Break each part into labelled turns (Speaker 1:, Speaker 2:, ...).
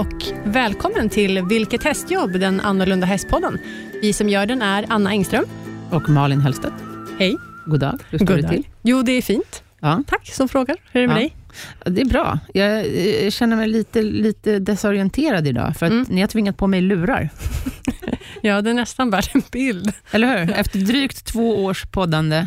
Speaker 1: och välkommen till Vilket hästjobb? Den annorlunda hästpodden. Vi som gör den är Anna Engström.
Speaker 2: Och Malin Hellstedt.
Speaker 1: Hej.
Speaker 2: God dag. Hur står
Speaker 1: God
Speaker 2: det
Speaker 1: dag.
Speaker 2: till?
Speaker 1: Jo, det är fint.
Speaker 2: Ja.
Speaker 1: Tack som frågar. Hur är det med
Speaker 2: Ja.
Speaker 1: dig?
Speaker 2: Det är bra. Jag känner mig lite, lite desorienterad idag, för att
Speaker 1: Mm.
Speaker 2: ni har tvingat på mig lurar.
Speaker 1: Ja, det är nästan värt en bild.
Speaker 2: Eller hur? Efter drygt två års poddande,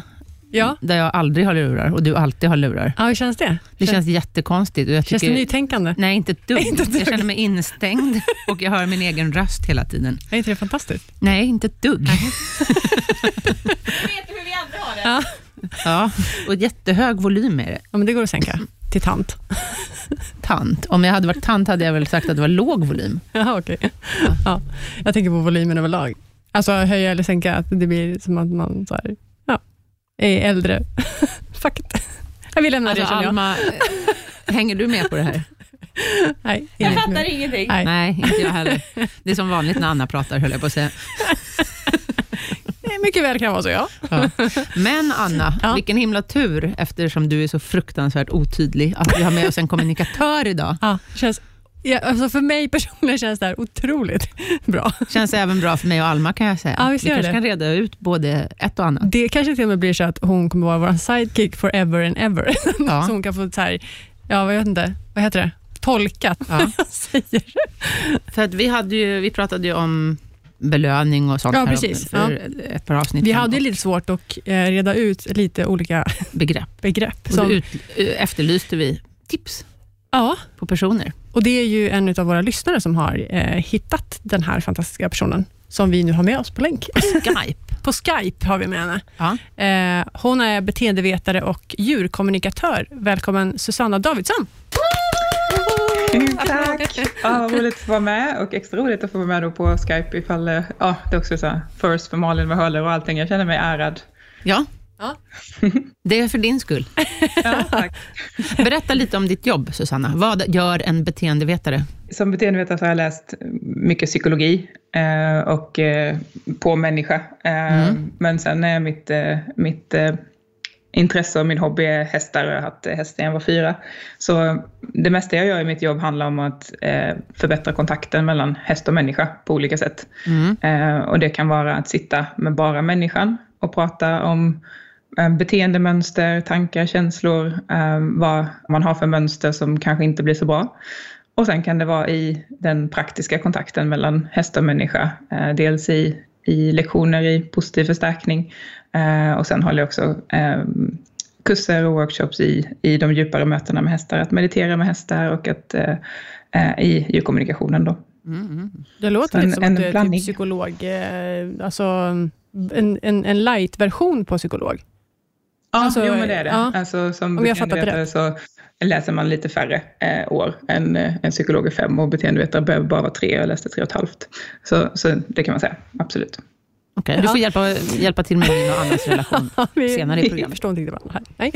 Speaker 1: Ja,
Speaker 2: där jag aldrig har lurar och du alltid har lurar.
Speaker 1: ja hur känns det?
Speaker 2: Det känns jättekonstigt. Och jag
Speaker 1: Känns
Speaker 2: tycker,
Speaker 1: det nytänkande?
Speaker 2: Nej, inte ett dugg.
Speaker 1: Inte ett dugg.
Speaker 2: Jag känner mig instängd och jag hör min egen röst hela tiden.
Speaker 1: Är inte det fantastiskt?
Speaker 2: Nej, inte ett dugg.
Speaker 1: Ja.
Speaker 2: Ja, och jättehög volym är det.
Speaker 1: ja, men det går att sänka till tant.
Speaker 2: Tant. Om jag hade varit tant hade jag väl sagt att det var låg volym.
Speaker 1: Jaha, okej. Ja. Jag tänker på volymen överlag. Alltså höja eller sänka, att det blir som att man så här, ja, är äldre. Fuck it. Jag vill lämna
Speaker 2: Alltså,
Speaker 1: det, känner jag.
Speaker 2: Alma, eh, hänger du med på det här?
Speaker 1: Nej,
Speaker 3: Jag fattar
Speaker 1: nu.
Speaker 3: ingenting.
Speaker 1: Nej.
Speaker 2: Nej, inte jag heller. Det är som vanligt när Anna pratar, höll jag på att säga.
Speaker 1: Mycket väl kan vara så, ja.
Speaker 2: Ja. Men Anna,
Speaker 1: Ja.
Speaker 2: vilken himla tur, eftersom du är så fruktansvärt otydlig, att vi har med oss en kommunikatör idag.
Speaker 1: ja känns, ja, alltså för mig personligen känns det här otroligt bra.
Speaker 2: Känns även bra för mig och Alma kan jag säga.
Speaker 1: Ja,
Speaker 2: vi kanske
Speaker 1: det.
Speaker 2: kan reda ut både ett och annat.
Speaker 1: Det kanske till och med blir så att hon kommer vara vår sidekick forever and ever.
Speaker 2: Ja.
Speaker 1: så hon kan få så här, ja, vad vet inte, vad heter det? Tolkat
Speaker 2: Ja.
Speaker 1: jag säger.
Speaker 2: För att vi, hade ju, vi pratade ju om belöning och sånt
Speaker 1: Ja, precis.
Speaker 2: för ett par avsnitt
Speaker 1: Vi hade lite svårt att eh, reda ut lite olika
Speaker 2: begrepp.
Speaker 1: begrepp.
Speaker 2: Och
Speaker 1: Som,
Speaker 2: ut, efterlyste vi tips
Speaker 1: ja,
Speaker 2: på personer.
Speaker 1: Och det är ju en av våra lyssnare som har eh, hittat den här fantastiska personen, som vi nu har med oss på länk.
Speaker 2: Skype.
Speaker 1: På Skype har vi med henne.
Speaker 2: Ja.
Speaker 1: Eh, hon är beteendevetare och djurkommunikatör. Välkommen Susanna Davidsson.
Speaker 4: Tack! Ja, roligt att få vara med och extra roligt att få vara med då på Skype ifall eh, ja, det är också så här, first för Malin med hörlurar och allting. Jag känner mig ärad.
Speaker 2: ja,
Speaker 1: Ja.
Speaker 2: det är för din skull.
Speaker 4: Ja, tack.
Speaker 2: Berätta lite om ditt jobb, Susanna. Vad gör en beteendevetare?
Speaker 4: Som beteendevetare så har jag läst mycket psykologi eh, och eh, på människa. Eh,
Speaker 2: Mm.
Speaker 4: Men sen är mitt, eh, mitt eh, intresse och min hobby är hästar. Jag har haft häst sedan jag var fyra. Så det mesta jag gör i mitt jobb handlar om att eh, förbättra kontakten mellan häst och människa på olika sätt.
Speaker 2: Mm.
Speaker 4: Eh, och det kan vara att sitta med bara människan och prata om beteendemönster, tankar, känslor, eh, vad man har för mönster som kanske inte blir så bra. Och sen kan det vara i den praktiska kontakten mellan häst och människa. Eh, dels i, i lektioner i positiv förstärkning eh, och sen håller jag också eh, kurser och workshops i, i de djupare mötena med hästar. Att meditera med hästar och att, eh, eh, i djurkommunikationen då.
Speaker 2: Mm, mm.
Speaker 1: Det låter
Speaker 4: en-
Speaker 1: lite som
Speaker 4: en
Speaker 1: att du är typ psykolog, eh, alltså en, en, en light-version på psykolog.
Speaker 4: Ja,
Speaker 1: Alltså,
Speaker 4: jo men det är det.
Speaker 1: ja.
Speaker 4: Alltså, som
Speaker 1: Om jag
Speaker 4: beteendevetare så läser man lite färre eh, år än eh, en psykolog är fem och beteendevetare behöver bara vara tre. Jag läste tre och ett halvt. Så, så det kan man säga, absolut.
Speaker 2: Okej, Du får hjälpa, hjälpa till med min och Annas relation senare i
Speaker 1: Jag
Speaker 2: programmet.
Speaker 1: förstår inte riktigt varandra här. Nej,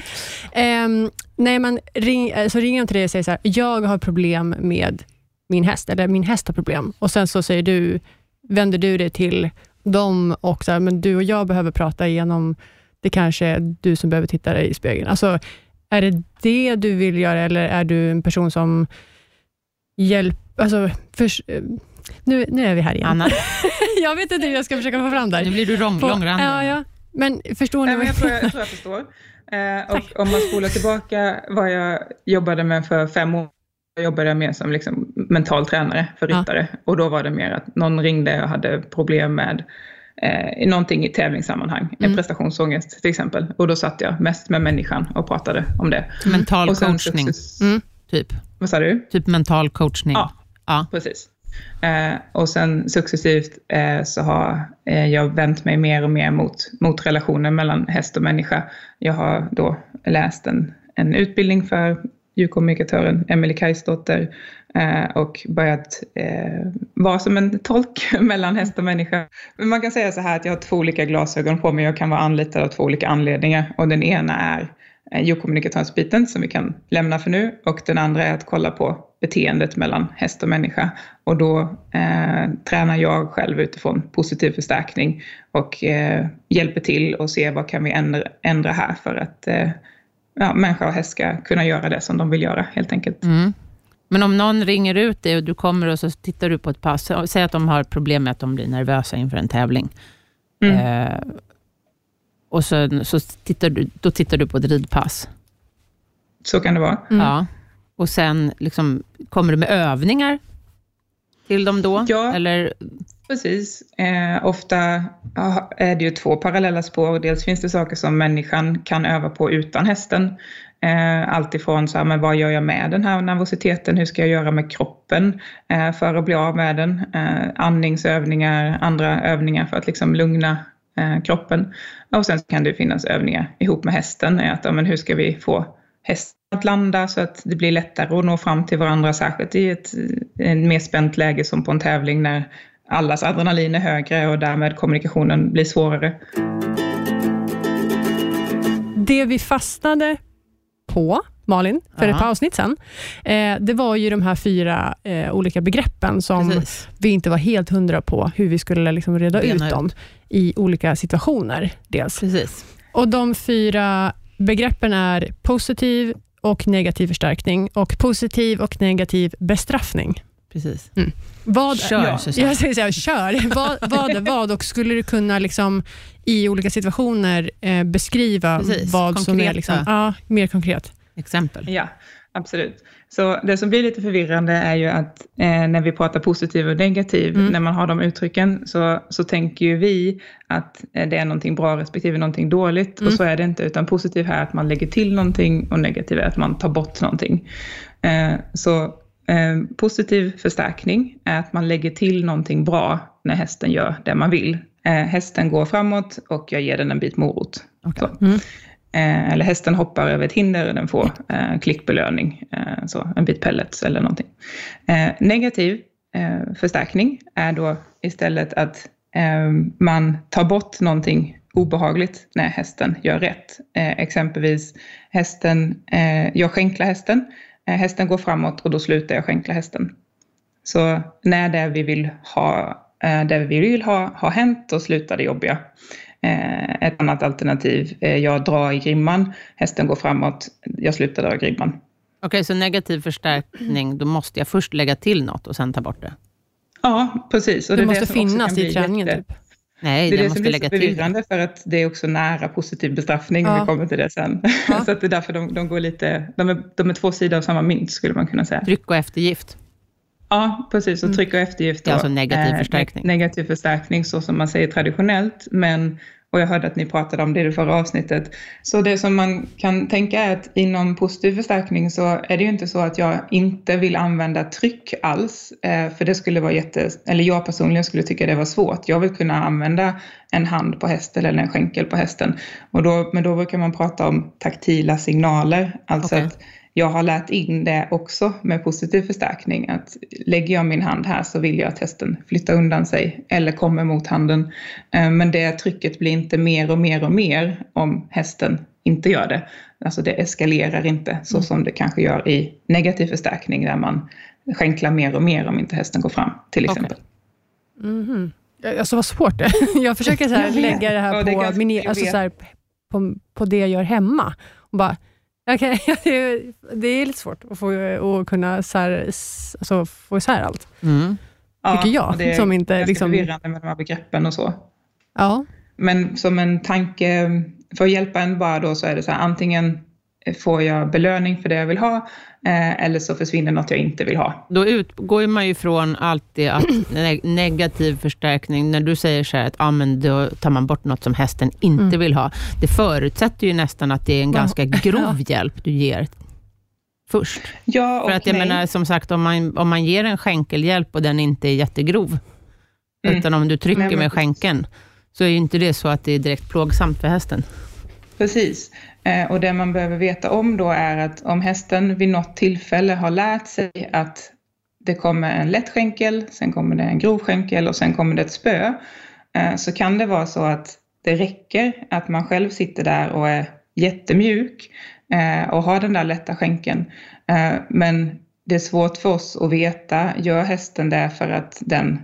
Speaker 1: Ehm, nej men ring, så ringer de till dig och säger så här, jag har problem med min häst, eller min häst har problem. Och sen så säger du, vänder du dig till dem och så här, men du och jag behöver prata igenom, det kanske är du som behöver titta dig i spegeln. Alltså, är det det du vill göra eller är du en person som hjälper, alltså, nu, nu är vi här igen.
Speaker 2: Anna,
Speaker 1: jag vet inte hur jag ska försöka få fram det här.
Speaker 2: nu blir du lång,
Speaker 1: På-
Speaker 2: långrandig.
Speaker 1: Ja, ja. Men förstår ni?
Speaker 4: Men jag, tror, jag, jag tror jag förstår. Eh, och om man spolar tillbaka vad jag jobbade med för fem år, jag jobbade mer som liksom mental tränare för
Speaker 1: Ja.
Speaker 4: ryttare. Och då var det mer att någon ringde och hade problem med eh, någonting i tävlingssammanhang. En
Speaker 1: Mm.
Speaker 4: prestationsångest till exempel. Och då satt jag mest med människan och pratade om det.
Speaker 2: Mental
Speaker 4: Och sen
Speaker 2: coachning,
Speaker 1: Mm.
Speaker 2: typ.
Speaker 4: Vad sa du?
Speaker 2: Typ mental coachning.
Speaker 4: Ja.
Speaker 2: Ja.
Speaker 4: Precis. Eh, och sen successivt eh, så har eh, jag vänt mig mer och mer mot, mot relationen mellan häst och människa. Jag har då läst en, en utbildning för djurkommunikatören Emelie Kajsdotter Eh, och börjat eh, vara som en tolk mellan häst och människa. Men man kan säga så här att jag har två olika glasögon på mig. Jag kan vara anlitad av två olika anledningar och den ena är eh, geokommunikationsbiten djurkommunikatörsbiten som vi kan lämna för nu och den andra är att kolla på beteendet mellan häst och människa. Och då eh, tränar jag själv utifrån positiv förstärkning och eh, hjälper till och ser vad kan vi ändra, ändra här för att eh, ja, människa och häst ska kunna göra det som de vill göra helt enkelt.
Speaker 2: Mm. Men om någon ringer ut dig och du kommer och så tittar du på ett pass, säg att de har problem med att de blir nervösa inför en tävling.
Speaker 4: Mm.
Speaker 2: Eh, och så, så tittar du, då tittar du på ett ridpass.
Speaker 4: Så kan det vara.
Speaker 1: Mm.
Speaker 2: Ja. Och sen liksom, kommer du med övningar till dem då?
Speaker 4: Ja.
Speaker 2: Eller,
Speaker 4: Precis. Eh, ofta är det ju två parallella spår. Dels finns det saker som människan kan öva på utan hästen. Eh, Alltifrån så här, men vad gör jag med den här nervositeten? Hur ska jag göra med kroppen eh, för att bli av med den? Eh, andningsövningar, andra övningar för att liksom lugna eh, kroppen. Och sen kan det finnas övningar ihop med hästen. Att, ja, men hur ska vi få hästen att landa så att det blir lättare att nå fram till varandra, särskilt i ett, ett mer spänt läge som på en tävling när allas adrenalin är högre och därmed kommunikationen blir svårare.
Speaker 1: Det vi fastnade på, Malin, för
Speaker 2: Ja.
Speaker 1: ett par avsnitt sedan, eh, det var ju de här fyra eh, olika begreppen som
Speaker 2: precis.
Speaker 1: vi inte var helt hundra på hur vi skulle liksom reda
Speaker 2: Bena
Speaker 1: ut
Speaker 2: ut.
Speaker 1: dem i olika situationer. Dels.
Speaker 2: precis.
Speaker 1: Och De fyra begreppen är positiv och negativ förstärkning och positiv och negativ bestraffning.
Speaker 2: Precis.
Speaker 1: Vad,
Speaker 2: Kör,
Speaker 1: ja,
Speaker 2: Susanne.
Speaker 1: jag säger så här, kör. vad, vad är vad och skulle du kunna liksom, i olika situationer eh, beskriva
Speaker 2: Precis,
Speaker 1: vad som är
Speaker 2: konkreta.
Speaker 1: liksom, ja, mer konkret?
Speaker 2: Exempel.
Speaker 4: Ja, absolut. Så det som blir lite förvirrande är ju att eh, när vi pratar positiv och negativ,
Speaker 1: Mm.
Speaker 4: när man har de uttrycken, så, så tänker ju vi att eh, det är någonting bra respektive någonting dåligt.
Speaker 1: Mm.
Speaker 4: Och så är det inte, utan positiv här är att man lägger till någonting och negativ är att man tar bort någonting. Eh, så eh, positiv förstärkning är att man lägger till någonting bra när hästen gör det man vill. Eh, hästen går framåt och jag ger den en bit morot. Så.
Speaker 1: Mm.
Speaker 4: Eh, eller hästen hoppar över ett hinder och den får eh, klickbelöning, eh, så en bit pellets eller någonting. Negativ förstärkning är då istället att man tar bort någonting obehagligt när hästen gör rätt. Eh, exempelvis hästen, eh, jag skänklar hästen, hästen går framåt och då slutar jag skänkla hästen. Så när det vi vill ha, eh, det vi vill ha har hänt, då slutar det jobbiga. Eh, Ett annat alternativ, eh, jag drar i grimman, hästen går framåt, jag slutar dra i grimman.
Speaker 2: Okej, så negativ förstärkning, då måste jag först lägga till något och sen ta bort det?
Speaker 4: Ja, precis. Och
Speaker 1: Det,
Speaker 4: är
Speaker 1: måste
Speaker 4: också
Speaker 1: finnas i träningen.
Speaker 4: jätte-
Speaker 1: Typ.
Speaker 2: Nej,
Speaker 4: Det är
Speaker 2: jag
Speaker 4: det som blir så
Speaker 2: till det.
Speaker 4: förvirrande för att det är också nära positiv bestraffning,
Speaker 1: Ja.
Speaker 4: om vi kommer till det sen.
Speaker 1: Ja.
Speaker 4: så att det är därför de, de går lite, de är, de är två sidor av samma mynt skulle man kunna säga.
Speaker 2: Tryck och eftergift.
Speaker 4: Ja, precis. Och tryck och eftergift.
Speaker 2: Det är
Speaker 4: då,
Speaker 2: alltså negativ
Speaker 4: eh,
Speaker 2: förstärkning.
Speaker 4: neg- Negativ förstärkning, så som man säger traditionellt. Men, och jag hörde att ni pratade om det i det förra avsnittet. Så det som man kan tänka är att inom positiv förstärkning så är det ju inte så att jag inte vill använda tryck alls. Eh, för det skulle vara jätte, eller jag personligen skulle tycka det var svårt. Jag vill kunna använda en hand på hästen eller en skänkel på hästen. Och då, men då brukar man prata om taktila signaler. Alltså
Speaker 2: Okej.
Speaker 4: att jag har lärt in det också med positiv förstärkning. Att lägger jag min hand här så vill jag att hästen flyttar undan sig eller kommer mot handen. Eh, Men det trycket blir inte mer och mer och mer om hästen inte gör det. Alltså det eskalerar inte så som det kanske gör i negativ förstärkning där man skänklar mer och mer om inte hästen går fram till exempel.
Speaker 1: Mhm. Alltså vad svårt det. Jag försöker så här lägga det här
Speaker 4: det
Speaker 1: på,
Speaker 4: ganska-
Speaker 1: min, alltså så här, på, på det jag gör hemma. Och bara, okay, det är lite svårt att, få, att kunna så här, alltså, få isär allt.
Speaker 2: Mm.
Speaker 1: Tycker jag,
Speaker 4: och det är
Speaker 1: som inte
Speaker 4: ganska
Speaker 1: liksom-
Speaker 4: förvirrande med de här begreppen och så.
Speaker 1: Ja.
Speaker 4: Men som en tanke, för att hjälpa en bara då så är det så här, antingen får jag belöning för det jag vill ha, eh, eller så försvinner något jag inte vill ha.
Speaker 2: Då utgår man ju från alltid att ne- negativ förstärkning, när du säger så här att ah, men då tar man bort något som hästen inte
Speaker 1: Mm.
Speaker 2: vill ha. Det förutsätter ju nästan att det är en ganska grov hjälp du ger först.
Speaker 4: Ja och
Speaker 2: För att jag
Speaker 4: nej.
Speaker 2: menar, som sagt, om man, om man ger en skänkelhjälp och den inte är jättegrov,
Speaker 4: Mm.
Speaker 2: utan om du trycker
Speaker 4: men
Speaker 2: med
Speaker 4: precis.
Speaker 2: skänkeln, så är ju inte det så att det är direkt plågsamt för hästen.
Speaker 4: Precis. Eh, och det man behöver veta om då är att om hästen vid något tillfälle har lärt sig att det kommer en lätt skänkel, sen kommer det en grov skänkel och sen kommer det ett spö, eh, så kan det vara så att det räcker att man själv sitter där och är jättemjuk eh, och har den där lätta skänkeln. Men det är svårt för oss att veta, gör hästen det för att den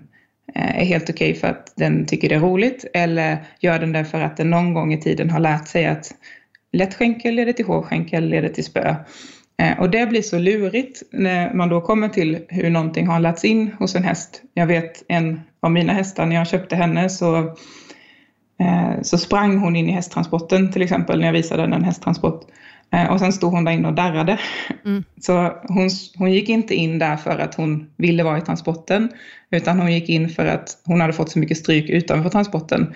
Speaker 4: är helt okej för att den tycker det är roligt eller gör den det för att den någon gång i tiden har lärt sig att lätt skänkel leder till hård skänkel leder till spö. Eh, och det blir så lurigt när man då kommer till hur någonting har lagts in hos en häst. Jag vet en av mina hästar, när jag köpte henne så, eh, så sprang hon in i hästtransporten till exempel när jag visade henne en hästtransport. Eh, och sen stod hon där inne och darrade. Mm. Så hon, hon gick inte in där för att hon ville vara i transporten, utan hon gick in för att hon hade fått så mycket stryk utanför transporten.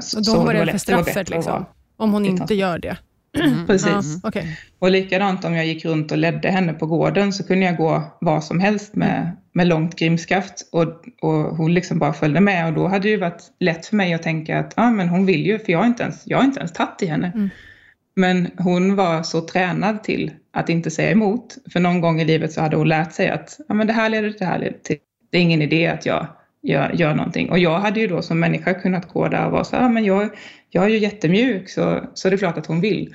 Speaker 1: Så, och då var det, det för straffet liksom? Om hon inte gör det?
Speaker 4: Mm. Precis.
Speaker 1: Ja, okay.
Speaker 4: Och likadant om jag gick runt och ledde henne på gården så kunde jag gå var som helst med, med långt grimskaft och, och hon liksom bara följde med och då hade det ju varit lätt för mig att tänka att ah, men hon vill ju för jag har inte ens, jag har inte ens tagit i henne. Mm. Men hon var så tränad till att inte säga emot. För någon gång i livet så hade hon lärt sig att ah, men det här leder till det här leder till. Det är ingen idé att jag gör, gör någonting. Och jag hade ju då som människa kunnat gå där och vara så här, ah, men jag, jag är ju jättemjuk så, så det är klart att hon vill.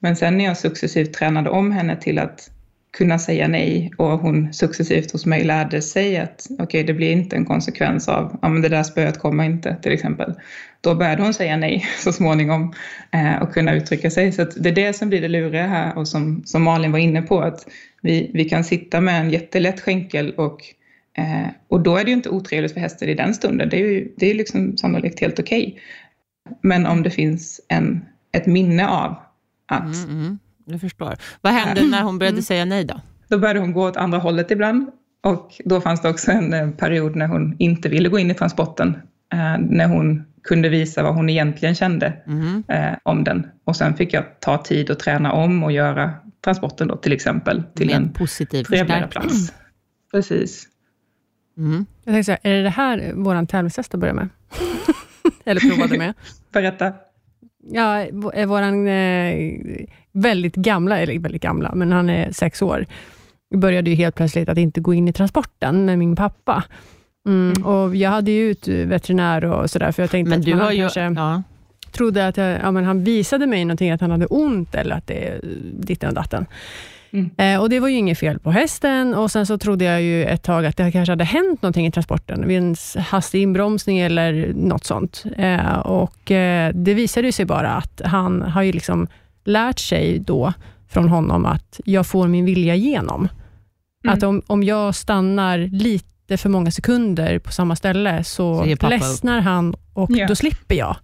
Speaker 4: Men sen när jag successivt tränade om henne till att kunna säga nej och hon successivt hos mig lärde sig att okej, okay, det blir inte en konsekvens av ja, men det där spöet kommer inte till exempel. Då började hon säga nej så småningom eh, och kunna uttrycka sig. Så det är det som blir det luriga här och som, som Malin var inne på att vi, vi kan sitta med en jättelätt skänkel och eh, och då är det ju inte otrevligt för hästen i den stunden. Det är ju det är liksom sannolikt helt okej. Men om det finns en, ett minne av att... Mm,
Speaker 2: mm, jag förstår. Vad hände när hon började mm. säga nej då?
Speaker 4: Då började hon gå åt andra hållet ibland. Och då fanns det också en eh, period när hon inte ville gå in i transporten. Eh, när hon kunde visa vad hon egentligen kände mm. eh, om den. Och sen fick jag ta tid och träna om och göra transporten då till exempel till
Speaker 2: Med
Speaker 4: en
Speaker 2: positiv
Speaker 4: trevligare plats. Precis.
Speaker 1: Mm. Jag tänkte så här, är det det här vår tävlingshäst börjar med? Eller provade med?
Speaker 4: Berätta.
Speaker 1: Ja, eh, våran eh, väldigt gamla, eller väldigt gamla, men han är sex år, började ju helt plötsligt att inte gå in i transporten med min pappa. Mm, mm. Och Jag hade ju ut veterinär och sådär, för jag tänkte
Speaker 2: men
Speaker 1: att
Speaker 2: du
Speaker 1: man
Speaker 2: har ju,
Speaker 1: kanske
Speaker 2: ja.
Speaker 1: trodde att jag, ja, men han visade mig någonting, att han hade ont eller att det är ditten och datten. Mm. Eh, och Det var ju inget fel på hästen och sen så trodde jag ju ett tag att det kanske hade hänt någonting i transporten, vid en hastig inbromsning eller något sånt. Eh, och eh, Det visade sig bara att han har ju liksom lärt sig då från honom att jag får min vilja igenom. Mm. Att om, om jag stannar lite för många sekunder på samma ställe, så, så ledsnar han och yeah. då slipper jag.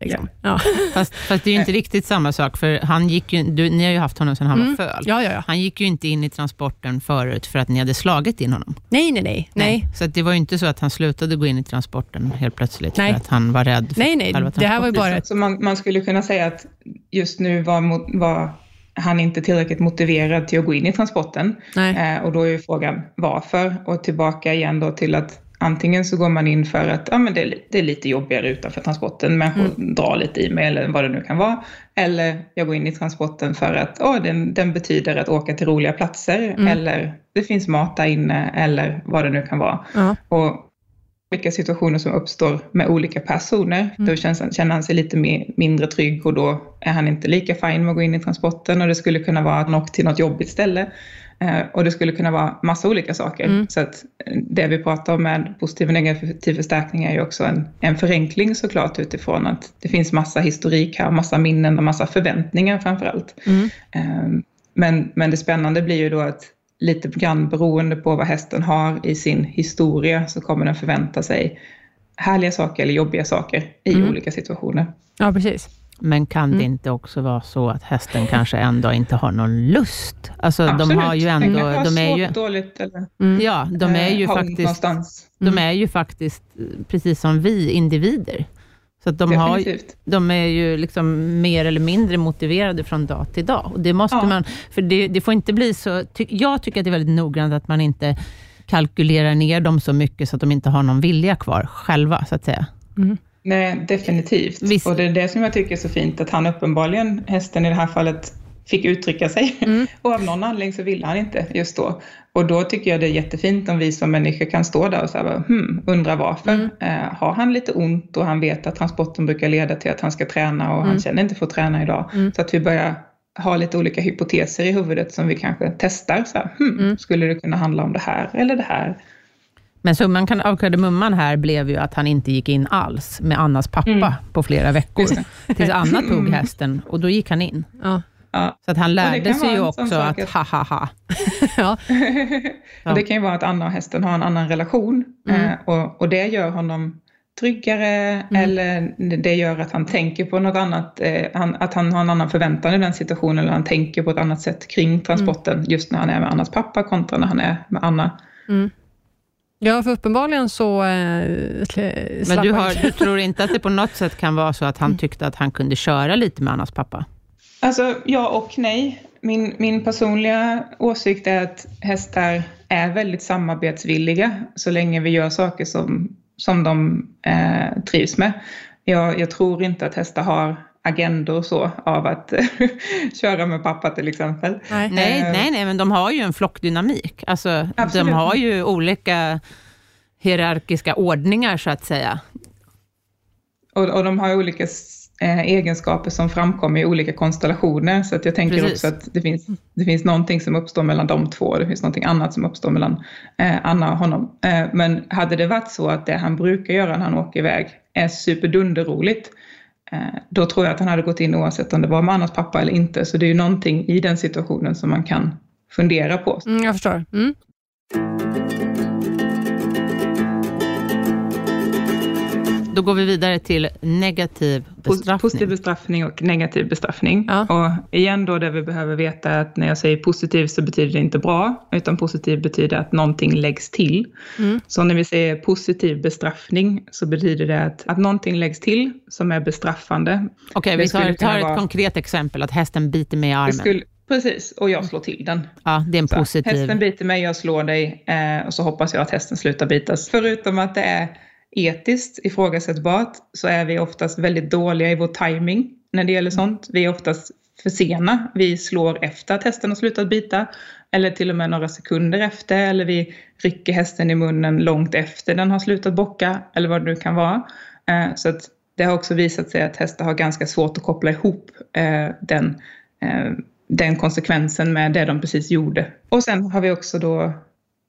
Speaker 1: Liksom. Ja.
Speaker 2: Fast, fast, det är ju inte riktigt samma sak, för han gick ju, du, ni har ju haft honom sedan han mm. var föl.
Speaker 1: Ja, ja, ja.
Speaker 2: Han gick ju inte in i transporten förut för att ni hade slagit in honom.
Speaker 1: Nej, nej, nej. nej.
Speaker 2: Så det var ju inte så att han slutade gå in i transporten helt plötsligt nej. för att han var rädd för
Speaker 1: nej, nej. Det här var bara ett...
Speaker 4: Så man, man, skulle kunna säga att just nu var, var han inte tillräckligt motiverad till att gå in i transporten. Eh, och då är ju frågan varför? Och tillbaka igen då till att Antingen så går man in för att ja, men det, är, det är lite jobbigare utanför transporten, människor mm. drar lite i mig eller vad det nu kan vara. Eller jag går in i transporten för att oh, den, den betyder att åka till roliga platser mm. eller det finns mat där inne eller vad det nu kan vara. Mm. Och olika situationer som uppstår med olika personer. Mm. Då känns, känner han sig lite mer, mindre trygg och då är han inte lika fin med att gå in i transporten och det skulle kunna vara att han åkt till något jobbigt ställe. Eh, och det skulle kunna vara massa olika saker. Mm. Så att eh, det vi pratar om med positiv och negativ förstärkning är ju också en, en förenkling såklart utifrån att det finns massa historik här, massa minnen och massa förväntningar framför allt. Mm. Ehm, men, men det spännande blir ju då att lite grann beroende på vad hästen har i sin historia så kommer den förvänta sig härliga saker eller jobbiga saker i mm. olika situationer.
Speaker 1: Ja, precis.
Speaker 2: Men kan mm. det inte också vara så att hästen kanske ändå inte har någon lust? Alltså, Absolut. de har ju ändå...
Speaker 4: De
Speaker 2: är
Speaker 4: ju, dåligt eller
Speaker 2: mm. Ja, de är ju faktiskt... De mm. är ju faktiskt, precis som vi, individer. Så de, har, de är ju liksom mer eller mindre motiverade från dag till dag. Och det måste ja. man... För det, det, får inte bli så... Ty, jag tycker att det är väldigt noggrant att man inte kalkylerar ner dem så mycket, så att de inte har någon vilja kvar själva, så att säga.
Speaker 4: Mm. Nej, definitivt. Visst. Och det är det som jag tycker är så fint, att han uppenbarligen, hästen i det här fallet, fick uttrycka sig. Mm. Och av någon anledning så ville han inte just då. Och då tycker jag det är jättefint om vi som människor kan stå där och säga, hmm, undra varför. Mm. Eh, har han lite ont och han vet att transporten brukar leda till att han ska träna och mm. han känner inte för att träna idag. Mm. Så att vi börjar ha lite olika hypoteser i huvudet som vi kanske testar. Så här, hmm, mm. Skulle det kunna handla om det här eller det här?
Speaker 2: Men summan kan, av kardemumman här blev ju att han inte gick in alls med Annas pappa mm. på flera veckor. Tills Anna tog hästen och då gick han in.
Speaker 1: Ja.
Speaker 4: Ja.
Speaker 2: Så att han lärde sig ju också att ha ha ha.
Speaker 4: ja. det kan ju vara att Anna och hästen har en annan relation mm. eh, och, och det gör honom tryggare mm. eller det gör att han tänker på något annat, eh, han, att han har en annan förväntan i den situationen eller han tänker på ett annat sätt kring transporten mm. just när han är med Annas pappa kontra när han är med Anna. Mm.
Speaker 1: Ja, för uppenbarligen så... Eh,
Speaker 2: Men du, har, du tror inte att det på något sätt kan vara så att han tyckte att han kunde köra lite med Annas pappa?
Speaker 4: Alltså, ja och nej. Min, min personliga åsikt är att hästar är väldigt samarbetsvilliga så länge vi gör saker som, som de eh, trivs med. Jag, jag tror inte att hästar har agendor så av att köra med pappa till exempel.
Speaker 2: Nej. nej, eh, nej, nej, men de har ju en flockdynamik. Alltså, de har ju olika hierarkiska ordningar så att säga.
Speaker 4: Och, och de har olika eh, egenskaper som framkommer i olika konstellationer. Så att jag tänker Precis. också att det finns, det finns någonting som uppstår mellan de två. Det finns någonting annat som uppstår mellan eh, Anna och honom. Eh, men hade det varit så att det han brukar göra när han åker iväg är superdunderroligt Eh, då tror jag att han hade gått in oavsett om det var med Annas pappa eller inte. Så det är ju någonting i den situationen som man kan fundera på.
Speaker 1: Mm, jag förstår. Mm.
Speaker 2: Då går vi vidare till negativ bestraffning.
Speaker 4: Positiv bestraffning och negativ bestraffning. Ja. Och igen då det vi behöver veta är att när jag säger positiv så betyder det inte bra, utan positiv betyder att någonting läggs till. Mm. Så när vi säger positiv bestraffning så betyder det att, att någonting läggs till som är bestraffande.
Speaker 2: Okej, okay, vi tar, tar ett vara, konkret exempel, att hästen biter mig i armen. Skulle,
Speaker 4: precis, och jag slår till den.
Speaker 2: Ja, det är en så, positiv...
Speaker 4: Hästen biter mig, jag slår dig eh, och så hoppas jag att hästen slutar bitas. Förutom att det är etiskt ifrågasättbart så är vi oftast väldigt dåliga i vår timing när det gäller sånt. Vi är oftast för sena. Vi slår efter att hästen har slutat bita eller till och med några sekunder efter eller vi rycker hästen i munnen långt efter den har slutat bocka eller vad det nu kan vara. Eh, så att det har också visat sig att hästar har ganska svårt att koppla ihop eh, den, eh, den konsekvensen med det de precis gjorde. Och sen har vi också då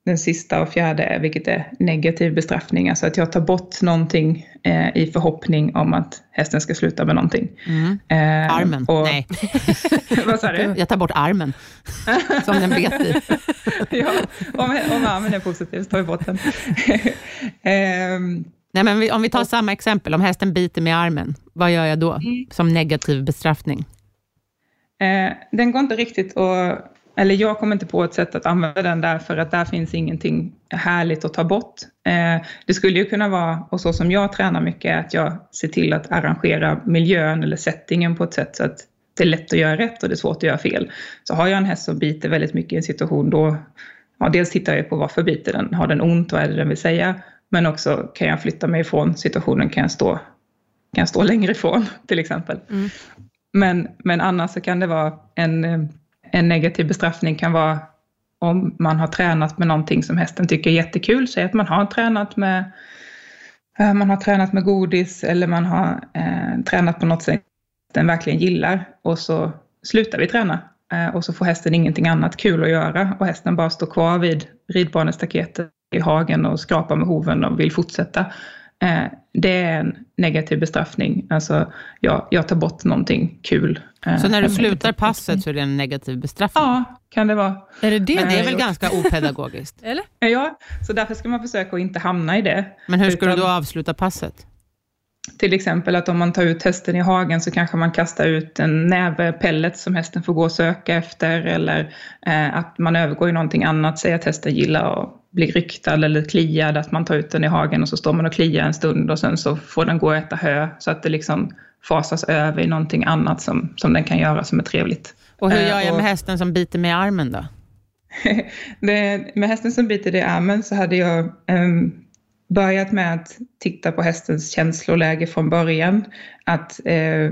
Speaker 4: den sista och fjärde, vilket är negativ bestraffning. Alltså att jag tar bort någonting eh, i förhoppning om att hästen ska sluta med någonting.
Speaker 2: Mm. Eh, armen, och, nej.
Speaker 4: vad sa du?
Speaker 2: Jag tar bort armen, som den bet i.
Speaker 4: ja, om, om armen är positiv så tar vi bort den.
Speaker 2: eh, nej, men om vi tar och, samma exempel, om hästen biter i armen, vad gör jag då mm. som negativ bestraffning?
Speaker 4: Eh, den går inte riktigt att eller jag kommer inte på ett sätt att använda den där för att där finns ingenting härligt att ta bort. Eh, det skulle ju kunna vara, och så som jag tränar mycket, att jag ser till att arrangera miljön eller settingen på ett sätt så att det är lätt att göra rätt och det är svårt att göra fel. Så har jag en häst som biter väldigt mycket i en situation då, ja, dels tittar jag på varför biter den, har den ont, vad är det den vill säga? Men också kan jag flytta mig ifrån situationen, kan jag stå, kan jag stå längre ifrån till exempel. Mm. Men, men annars så kan det vara en eh, en negativ bestraffning kan vara om man har tränat med någonting som hästen tycker är jättekul. Säg att man har tränat med eh, man har tränat med godis eller man har eh, tränat på något sätt den verkligen gillar och så slutar vi träna eh, och så får hästen ingenting annat kul att göra och hästen bara står kvar vid ridbanestaketet i hagen och skrapar med hoven och vill fortsätta. Eh, det är en negativ bestraffning. Alltså, jag, jag tar bort någonting kul.
Speaker 2: Eh, så när du slutar passet så är det en negativ bestraffning?
Speaker 4: Ja, kan det vara.
Speaker 2: Är det det? Men det är väl ganska opedagogiskt?
Speaker 1: Eller?
Speaker 4: Ja, så därför ska man försöka att inte hamna i det.
Speaker 2: Men hur ska Utan, du då avsluta passet?
Speaker 4: Till exempel att om man tar ut hästen i hagen så kanske man kastar ut en näve pellet som hästen får gå och söka efter eller eh, att man övergår i någonting annat. Säg att hästen gillar att bli ryktad eller kliad, att man tar ut den i hagen och så står man och kliar en stund och sen så får den gå och äta hö så att det liksom fasas över i någonting annat som, som den kan göra som är trevligt.
Speaker 2: Och hur gör jag eh, med hästen som biter mig i armen då?
Speaker 4: det, med hästen som biter dig i armen så hade jag um, börjat med att titta på hästens känsloläge från början. Att uh,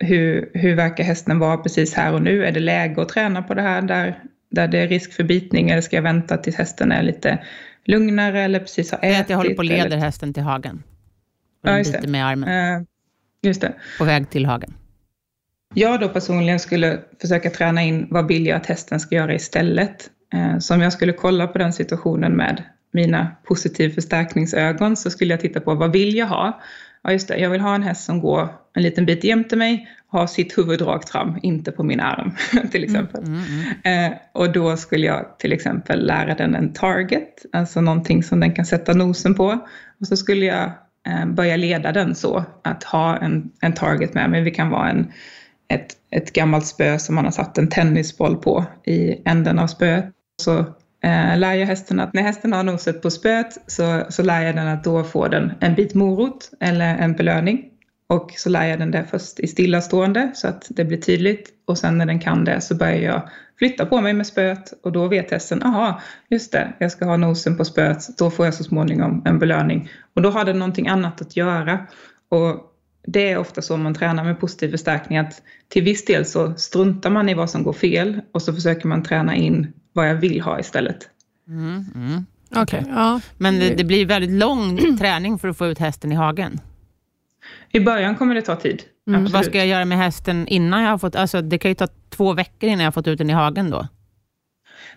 Speaker 4: hur, hur verkar hästen vara precis här och nu? Är det läge att träna på det här där där det är risk för bitning eller ska jag vänta tills hästen är lite lugnare eller precis har ätit?
Speaker 2: Att jag håller på och leder eller... hästen till hagen.
Speaker 4: ja, just det.
Speaker 2: med armen.
Speaker 4: Uh, just det.
Speaker 2: På väg till hagen.
Speaker 4: Jag då personligen skulle försöka träna in vad vill jag att hästen ska göra istället. Uh, så om jag skulle kolla på den situationen med mina positiv förstärkningsögon så skulle jag titta på vad vill jag ha? ja just det, jag vill ha en häst som går en liten bit jämte mig, har sitt huvud rakt fram, inte på min arm till exempel. Mm, mm, mm. Eh, och då skulle jag till exempel lära den en target, alltså någonting som den kan sätta nosen på. Och så skulle jag eh, börja leda den så, att ha en, en target med mig. Det kan vara en, ett, ett gammalt spö som man har satt en tennisboll på i änden av spöet. Så Eh, lär jag hästen att när hästen har noset på spöet så, så lär jag den att då får den en bit morot eller en belöning. Och så lär jag den det först i stillastående så att det blir tydligt och sen när den kan det så börjar jag flytta på mig med spöet och då vet hästen, aha, just det, jag ska ha nosen på spöet, då får jag så småningom en belöning. Och då har den någonting annat att göra. Och det är ofta så man tränar med positiv förstärkning att till viss del så struntar man i vad som går fel och så försöker man träna in vad jag vill ha istället.
Speaker 2: Mm, mm. Okej, okay. ja. men det, det blir väldigt lång träning för att få ut hästen i hagen.
Speaker 4: I början kommer det ta tid.
Speaker 2: Mm. Vad ska jag göra med hästen innan jag har fått, alltså det kan ju ta två veckor innan jag har fått ut den i hagen då?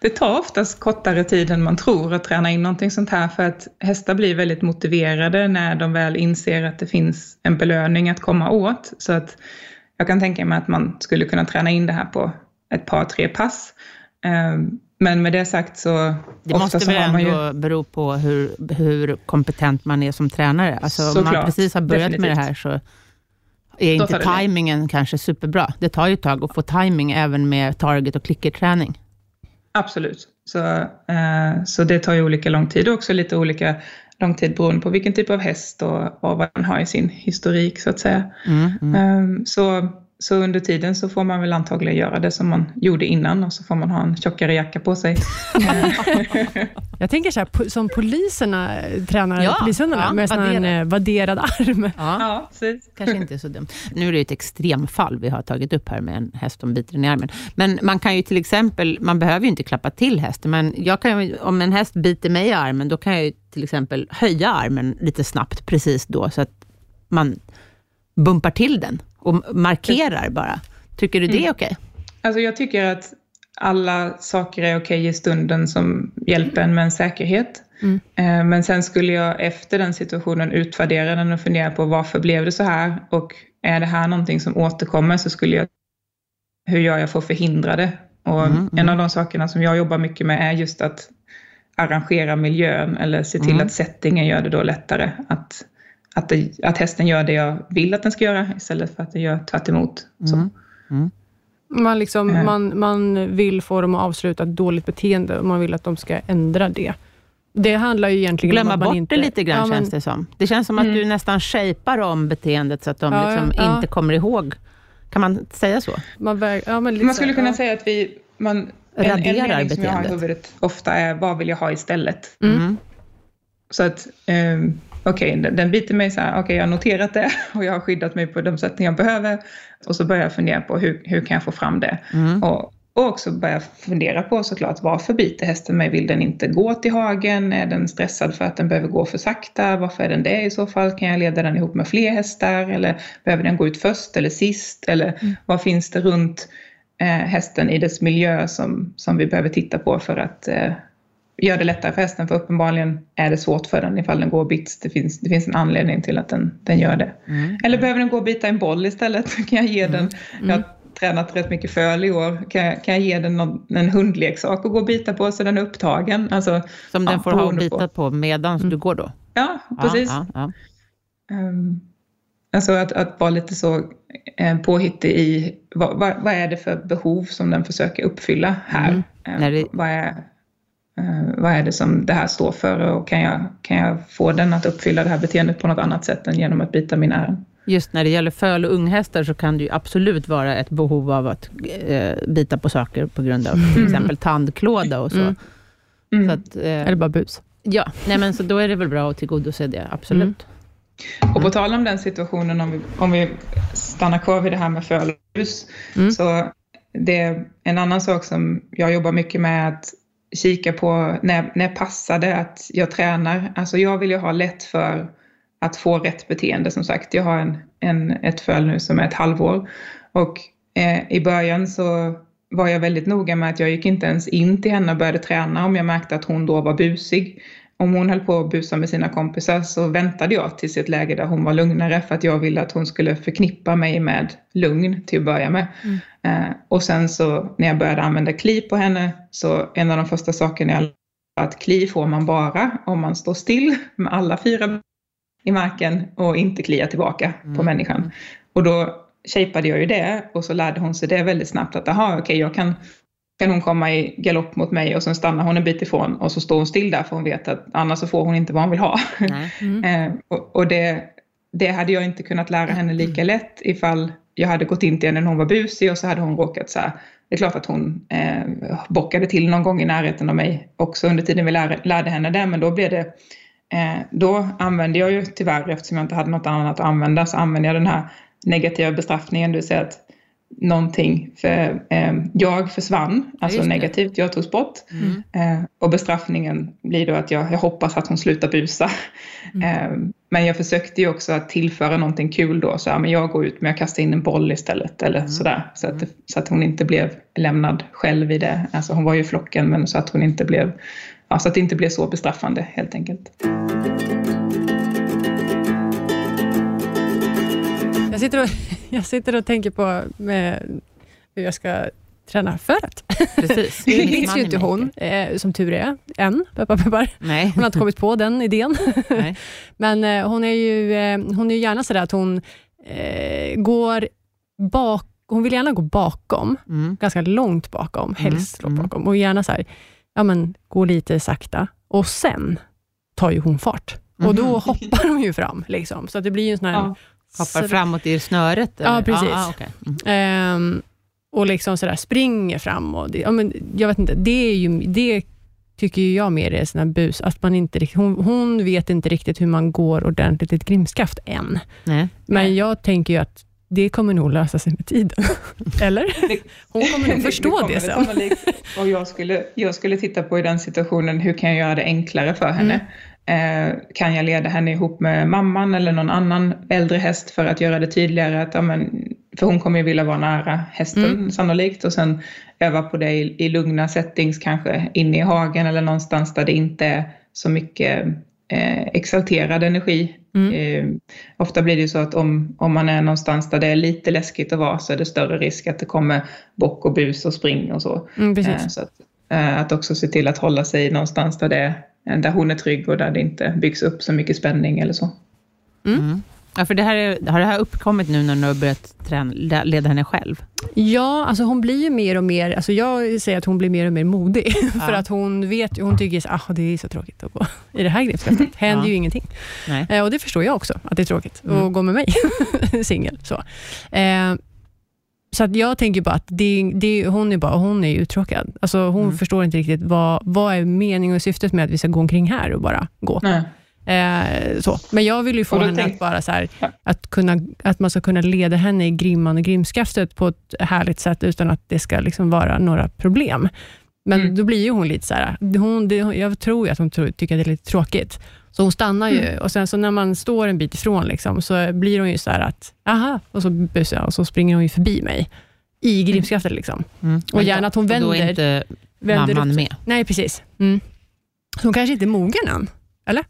Speaker 4: Det tar oftast kortare tid än man tror att träna in någonting sånt här för att hästar blir väldigt motiverade när de väl inser att det finns en belöning att komma åt. Så att jag kan tänka mig att man skulle kunna träna in det här på ett par, tre pass. Ehm, men med det sagt så...
Speaker 2: Det måste väl ändå ju... bero på hur, hur kompetent man är som tränare. Alltså, om man precis har börjat Definitivt. med det här så är inte tajmingen kanske superbra. Det tar ju ett tag att få timing även med target och klickerträning.
Speaker 4: Absolut. Så, eh, så det tar ju olika lång tid och också lite olika lång tid beroende på vilken typ av häst och, och vad man har i sin historik så att säga. Mm, mm. Eh, så så under tiden så får man väl antagligen göra det som man gjorde innan och så får man ha en tjockare jacka på sig.
Speaker 1: jag tänker så här, som poliserna tränar ja, polishundarna ja, med vadderad. en vadderad arm.
Speaker 2: Ja, ja kanske inte så dumt. Nu är det ett extremfall vi har tagit upp här med en häst som biter den i armen. Men man kan ju till exempel, man behöver ju inte klappa till hästen, men jag kan, om en häst biter mig i armen, då kan jag ju till exempel höja armen lite snabbt precis då, så att man bumpar till den och markerar bara. Tycker du det är mm. okej? Okay?
Speaker 4: Alltså jag tycker att alla saker är okej i stunden som hjälper en med en säkerhet. Mm. Eh, men sen skulle jag efter den situationen utvärdera den och fundera på varför blev det så här? Och är det här någonting som återkommer så skulle jag, hur gör jag för att förhindra det? Och mm, en av de sakerna som jag jobbar mycket med är just att arrangera miljön eller se till mm. att settingen gör det då lättare att att, det, att hästen gör det jag vill att den ska göra istället för att den gör tvärt emot. Mm. Mm.
Speaker 1: Man, liksom, äh. man, man vill få dem att avsluta ett dåligt beteende och man vill att de ska ändra det. Det handlar ju egentligen
Speaker 2: Glömma
Speaker 1: om
Speaker 2: att
Speaker 1: man
Speaker 2: inte... Glömma bort det lite grann ja, men... känns det som. Det känns som att mm. du nästan shapar om beteendet så att de ja, liksom ja. inte kommer ihåg. Kan man säga så?
Speaker 4: Man, väg... man skulle kunna säga att vi... Man,
Speaker 2: Raderar en, en mening
Speaker 4: beteendet. som jag har i huvudet ofta är, vad vill jag ha istället? Mm. Så att um, okej, okay, den biter mig så här, okej okay, jag har noterat det och jag har skyddat mig på de sätt jag behöver. Och så börjar jag fundera på hur, hur kan jag få fram det? Mm. Och, och också börja fundera på såklart varför biter hästen mig? Vill den inte gå till hagen? Är den stressad för att den behöver gå för sakta? Varför är den det i så fall? Kan jag leda den ihop med fler hästar? Eller behöver den gå ut först eller sist? Eller mm. vad finns det runt eh, hästen i dess miljö som, som vi behöver titta på för att eh, gör det lättare för hästen för uppenbarligen är det svårt för den ifall den går bits. Det finns, det finns en anledning till att den, den gör det. Mm. Eller behöver den gå och bita en boll istället? Kan jag ge den, mm. jag har tränat rätt mycket föl i år, kan jag, kan jag ge den någon, en hundleksak att gå och bita på så den är upptagen? Alltså,
Speaker 2: Som den får ha bitat på, på medan mm. du går då?
Speaker 4: Ja, precis. Ja, ja. Um, alltså att, att vara lite så eh, påhittig i vad, vad, vad, är det för behov som den försöker uppfylla här? Mm. Um, det... Vad är vad är det som det här står för och kan jag, kan jag få den att uppfylla det här beteendet på något annat sätt än genom att bita min ären?
Speaker 2: Just när det gäller föl och unghästar så kan det ju absolut vara ett behov av att eh, bita på saker på grund av till mm. exempel tandklåda och så. Mm.
Speaker 1: Mm. så att, eh, Eller bara bus.
Speaker 2: Ja, nej men så då är det väl bra att tillgodose det, absolut.
Speaker 4: Mm. Och på tal om den situationen, om vi, om vi stannar kvar vid det här med föl och bus, mm. så det är en annan sak som jag jobbar mycket med, att kika på när, när passar det att jag tränar. Alltså jag vill ju ha lätt för att få rätt beteende som sagt. Jag har en, en, ett föl nu som är ett halvår och eh, i början så var jag väldigt noga med att jag gick inte ens in till henne och började träna om jag märkte att hon då var busig om hon höll på att busa med sina kompisar så väntade jag tills ett läge där hon var lugnare för att jag ville att hon skulle förknippa mig med lugn till att börja med. Mm. Eh, och sen så när jag började använda kli på henne så en av de första sakerna jag att kli får man bara om man står still med alla fyra i marken och inte klia tillbaka mm. på människan. Och då shapeade jag ju det och så lärde hon sig det väldigt snabbt att aha, okej, okay, jag kan, kan hon komma i galopp mot mig och sen stannar hon en bit ifrån och så står hon still där för hon vet att annars så får hon inte vad hon vill ha. Mm. eh, och, och det, det hade jag inte kunnat lära henne lika mm. lätt ifall jag hade gått in till henne när hon var busig och så hade hon råkat så här, det är klart att hon eh, bockade till någon gång i närheten av mig också under tiden vi lär, lärde henne det, men då blev det eh, då använde jag ju tyvärr, eftersom jag inte hade något annat att använda, så använde jag den här negativa bestraffningen, det vill säga att någonting, för eh, jag försvann, alltså ja, negativt, jag togs bort. Mm. Eh, och bestraffningen blir då att jag, jag hoppas att hon slutar busa. Mm. Eh, men jag försökte ju också att tillföra någonting kul då, så ja, men jag går ut men jag kastar in en boll istället eller mm. sådär. Så att, så att hon inte blev lämnad själv i det. Alltså hon var ju i flocken men så att hon inte blev, ja, så att det inte blev så bestraffande helt enkelt.
Speaker 1: Jag sitter och, jag sitter och tänker på med hur jag ska träna för att.
Speaker 2: Precis.
Speaker 1: Det finns ju inte hon, eh, som tur är, än. Peppar, peppar.
Speaker 2: Nej.
Speaker 1: Hon har inte kommit på den idén.
Speaker 2: Nej.
Speaker 1: Men eh, hon är ju eh, hon är gärna sådär att hon eh, går bak hon vill gärna gå bakom, mm. ganska långt bakom, mm. helst mm. bakom. Och gärna så här, ja, men, gå lite sakta. Och sen tar ju hon fart. Och då mhm. hoppar hon ju fram. Liksom. Så att det blir en sån här ja.
Speaker 2: Hoppar framåt i snöret?
Speaker 1: Eller? Ja, precis. Ah, ah, okay. mm. um, och liksom sådär springer fram. Och det, ja, men jag vet inte, det, är ju, det tycker jag mer är sån bus, att man inte, hon, hon vet inte riktigt hur man går ordentligt i ett grimskaft än. Nej. Men jag tänker ju att det kommer nog lösa sig med tiden. Eller? Hon kommer nog förstå det, det sen.
Speaker 4: Och jag skulle, jag skulle titta på i den situationen, hur kan jag göra det enklare för henne? Mm. Eh, kan jag leda henne ihop med mamman eller någon annan äldre häst för att göra det tydligare att, ja, men, för hon kommer ju vilja vara nära hästen mm. sannolikt och sen öva på det i, i lugna settings, kanske inne i hagen eller någonstans där det inte är så mycket eh, exalterad energi. Mm. Eh, ofta blir det ju så att om, om man är någonstans där det är lite läskigt att vara så är det större risk att det kommer bock och bus och spring och så.
Speaker 1: Mm, eh,
Speaker 4: så att, eh, att också se till att hålla sig någonstans där det är där hon är trygg och där det inte byggs upp så mycket spänning eller så.
Speaker 2: Mm. Mm. Ja, för det här är, har det här uppkommit nu när du har börjat träna, leda henne själv?
Speaker 1: Ja, alltså hon blir ju mer och mer, alltså jag säger att hon blir mer och mer modig. Ja. för att hon vet hon tycker att ah, det är så tråkigt att gå i det här greppskaftet. Det händer ja. ju ingenting. Eh, och det förstår jag också, att det är tråkigt mm. att gå med mig singel. Så. Eh, så jag tänker bara att det, det, hon är bara hon är uttråkad. Alltså hon mm. förstår inte riktigt vad, vad är meningen och syftet med att vi ska gå omkring här och bara gå. Eh, så. Men jag vill ju få henne tänk... att bara så här, att, kunna, att man ska kunna leda henne i grimman och grimskaftet på ett härligt sätt utan att det ska liksom vara några problem. Men mm. då blir ju hon lite så här, hon, det, jag tror att hon tror, tycker att det är lite tråkigt. Så hon stannar ju mm. och sen så när man står en bit ifrån liksom, så blir hon ju så att, aha, och så busar jag och så springer hon ju förbi mig i grimskaftet. Liksom. Mm. Och gärna att hon vänder. Och
Speaker 2: då är inte vänder mamman upp. med.
Speaker 1: Nej, precis. Mm. Så hon kanske inte är mogen än, eller?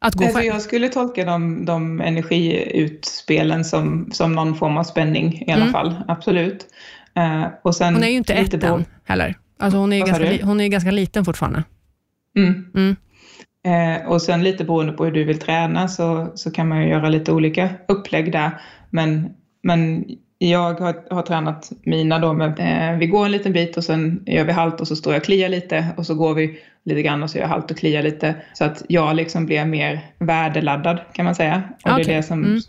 Speaker 4: Att gå alltså, jag skulle tolka de, de energiutspelen som, som någon form av spänning i alla mm. fall, absolut. Uh, och sen
Speaker 1: hon är ju inte ett än heller. Alltså hon, är ganska, hon är ganska liten fortfarande.
Speaker 4: Mm. Eh, och sen lite beroende på hur du vill träna så, så kan man ju göra lite olika upplägg där. Men, men jag har, har tränat mina då med, eh, vi går en liten bit och sen gör vi halt och så står jag och kliar lite och så går vi lite grann och så gör jag halt och kliar lite. Så att jag liksom blir mer värdeladdad kan man säga. Och okay. det är det som mm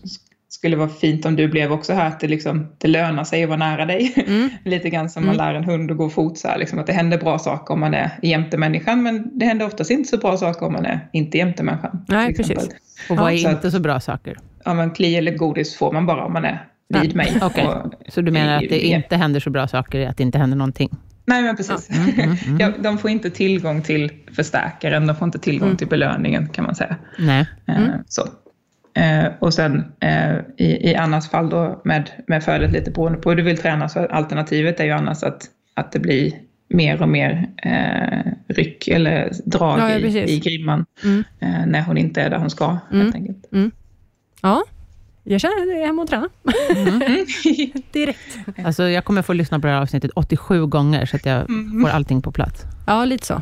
Speaker 4: skulle vara fint om du blev också här, att det, liksom, det lönar sig att vara nära dig. Mm. Lite grann som man mm. lär en hund att gå fot så här, liksom, att det händer bra saker om man är jämte människan, men det händer oftast inte så bra saker om man är inte jämte människan.
Speaker 1: Nej, precis.
Speaker 2: Och vad är så inte att, så bra saker?
Speaker 4: Ja, men kli eller godis får man bara om man är vid mig.
Speaker 2: Okay. Och, så du menar att det inte händer så bra saker, att det inte händer någonting?
Speaker 4: Nej, men precis. Mm, mm, mm. ja, de får inte tillgång till förstärkaren, de får inte tillgång mm. till belöningen kan man säga.
Speaker 2: Nej.
Speaker 4: Eh, så. Eh, och sen eh, i, i annars fall då med, med födet lite beroende på hur du vill träna så alternativet är ju annars att, att det blir mer och mer eh, ryck eller drag ja, i, i grimman mm. eh, när hon inte är där hon ska. Mm. Helt enkelt. Mm.
Speaker 1: Ja, jag känner att jag är hemma och träna. Mm. Direkt.
Speaker 2: Alltså, jag kommer få lyssna på det här avsnittet 87 gånger, så att jag mm. får allting på plats.
Speaker 1: Ja, lite så.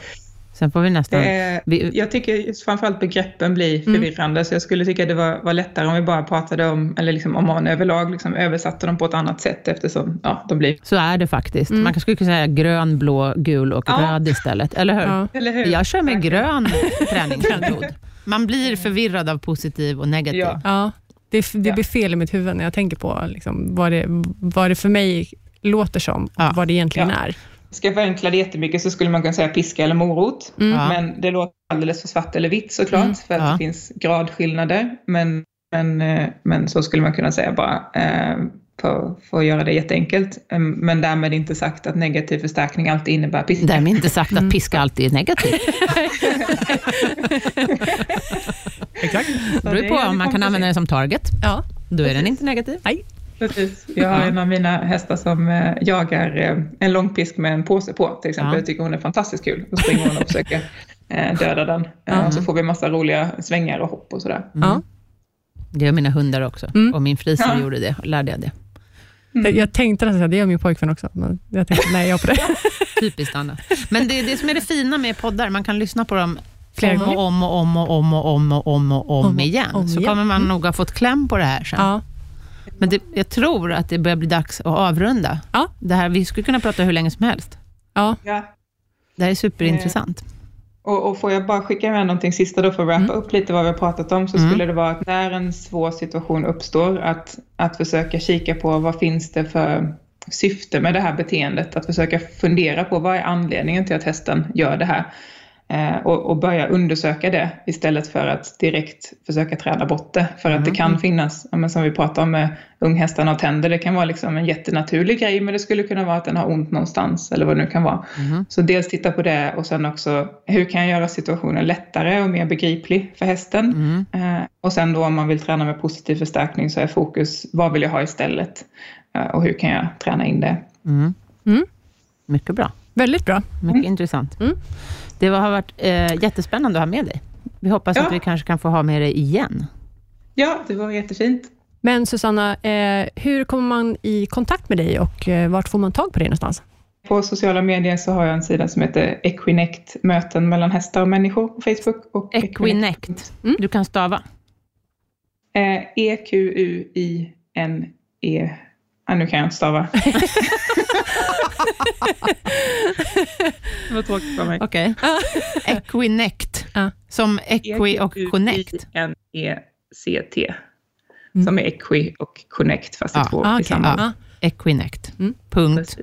Speaker 2: Sen får vi nästan...
Speaker 4: Vi... Jag tycker just framförallt begreppen blir mm. förvirrande, mm. så jag skulle tycka det var, var lättare om vi bara pratade om, eller liksom om man överlag liksom översatte dem på ett annat sätt eftersom ja, de blir...
Speaker 2: Så är det faktiskt. Mm. Man skulle kunna säga grön, blå, gul och ja. röd istället, eller hur? Ja. eller hur? Jag kör med grön träningsmetod. Man blir förvirrad av positiv och negativ.
Speaker 1: Ja. ja. Det, det blir fel i mitt huvud när jag tänker på liksom, vad, det, vad det för mig låter som och vad det egentligen är.
Speaker 4: Ska jag förenkla det jättemycket så skulle man kunna säga piska eller morot. Mm. Men det låter alldeles för svart eller vitt såklart, mm. för att ja. det finns gradskillnader. Men, men, eh, men så skulle man kunna säga bara, eh, för, för att göra det jätteenkelt. Men därmed inte sagt att negativ förstärkning alltid innebär piska.
Speaker 2: Därmed inte sagt att mm. piska alltid är negativt. Exakt. Det beror på om man kan använda den som target. Ja. Då är den inte negativ.
Speaker 1: Nej.
Speaker 4: Precis. Jag har en av mina hästar som eh, jagar eh, en långpisk med en påse på till exempel. Ja. Jag tycker hon är fantastiskt kul. Då springer hon och försöker eh, döda den. Ja. Så får vi massa roliga svängar och hopp och sådär.
Speaker 2: Mm. Ja. Det gör mina hundar också. Mm. Och min friser ja. gjorde det, lärde jag det.
Speaker 1: Mm. Jag tänkte nästan säga det gör min pojkvän också, men jag tänkte nej, jag på det.
Speaker 2: Typiskt Anna. Men det är det som är det fina med poddar, man kan lyssna på dem Flera om och om och om och om och om och om och om, om igen. Om så igen. kommer man mm. nog ha fått kläm på det här sen. Ja. Men det, jag tror att det börjar bli dags att avrunda. Ja. Det här, vi skulle kunna prata hur länge som helst.
Speaker 1: Ja.
Speaker 2: Det här är superintressant. Eh.
Speaker 4: Och, och får jag bara skicka med någonting sista då för att wrappa mm. upp lite vad vi har pratat om, så mm. skulle det vara att när en svår situation uppstår, att, att försöka kika på vad finns det för syfte med det här beteendet? Att försöka fundera på vad är anledningen till att hästen gör det här? Eh, och, och, börja undersöka det istället för att direkt försöka träna bort det. För att det kan mm. finnas, som vi pratade om med unghästarna och tänder, det kan vara liksom en jättenaturlig grej men det skulle kunna vara att den har ont någonstans eller vad det nu kan vara. Mm. Så dels titta på det och sen också hur kan jag göra situationen lättare och mer begriplig för hästen? Mm. Eh, och sen då om man vill träna med positiv förstärkning så är fokus vad vill jag ha istället? Eh, och hur kan jag träna in det?
Speaker 2: Mm. Mm. Mycket bra.
Speaker 1: Väldigt bra.
Speaker 2: Mycket mm. intressant. Det har varit eh, jättespännande att ha med dig. Vi hoppas ja. att vi kanske kan få ha med dig igen.
Speaker 4: Ja, det var jättefint.
Speaker 1: Men Susanna, eh, hur kommer man i kontakt med dig och eh, vart får man tag på dig någonstans?
Speaker 4: På sociala medier så har jag en sida som heter Equinect, möten mellan hästar och människor på Facebook. Och
Speaker 2: Equinect, mm. du kan stava?
Speaker 4: Eh, E-Q-U-I-N-E Ah, nu kan jag inte stava. det var tråkigt för mig.
Speaker 2: Okej. Okay. Equinect. Som Equi och Connect.
Speaker 4: E-Q-U-I-N-E-C-T. Mm. Som är Equi och Connect, fast ah. två ah, okay. tillsammans. Ah.
Speaker 2: Equinect. Mm. Punkt.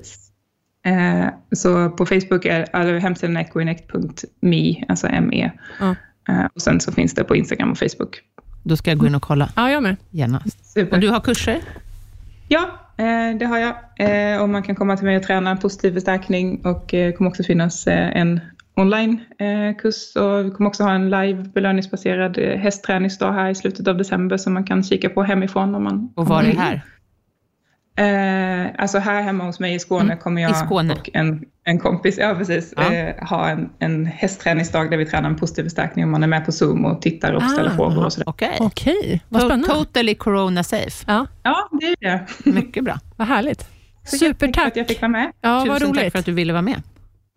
Speaker 4: Eh, så på Facebook är alltså, hemsidan equinect.me, alltså ME. Ah. Eh, och sen så finns det på Instagram och Facebook.
Speaker 2: Då ska jag gå in och kolla.
Speaker 1: Ja, jag med.
Speaker 2: Genast. Super. Och du har kurser?
Speaker 4: Ja, eh, det har jag. Eh, och man kan komma till mig och träna positiv förstärkning och det kommer också finnas eh, en onlinekurs och vi kommer också ha en live belöningsbaserad hästträningsdag här i slutet av december som man kan kika på hemifrån. Om man,
Speaker 2: och var är det här?
Speaker 4: Eh, alltså här hemma hos mig i Skåne mm. kommer jag
Speaker 2: Skåne.
Speaker 4: och en, en kompis ja, precis, ja. Eh, ha en, en hästträningsdag där vi tränar en positiv förstärkning och man är med på Zoom och tittar och ah, ställer frågor och sådär.
Speaker 2: Okej, okay. okay. vad spännande. Totally corona safe.
Speaker 4: Ja, ja det är det.
Speaker 2: Mycket bra.
Speaker 1: vad härligt.
Speaker 4: Supertack. för att jag fick vara med.
Speaker 2: Ja, Tusen vad roligt. tack för att du ville vara med.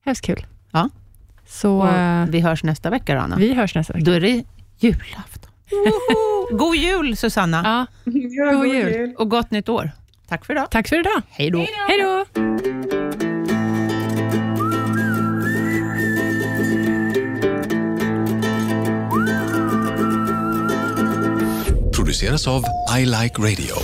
Speaker 1: Hemskt kul.
Speaker 2: Ja.
Speaker 1: Så, och
Speaker 2: eh, vi hörs nästa vecka, Rana.
Speaker 1: Vi hörs nästa vecka.
Speaker 2: Då är det julafton. God jul, Susanna.
Speaker 1: Ja.
Speaker 4: ja god, god jul. jul.
Speaker 2: Och gott nytt år. Tack för idag.
Speaker 1: Tack för idag.
Speaker 2: Hej då.
Speaker 1: Hej då.
Speaker 3: Produceras av I Like Radio.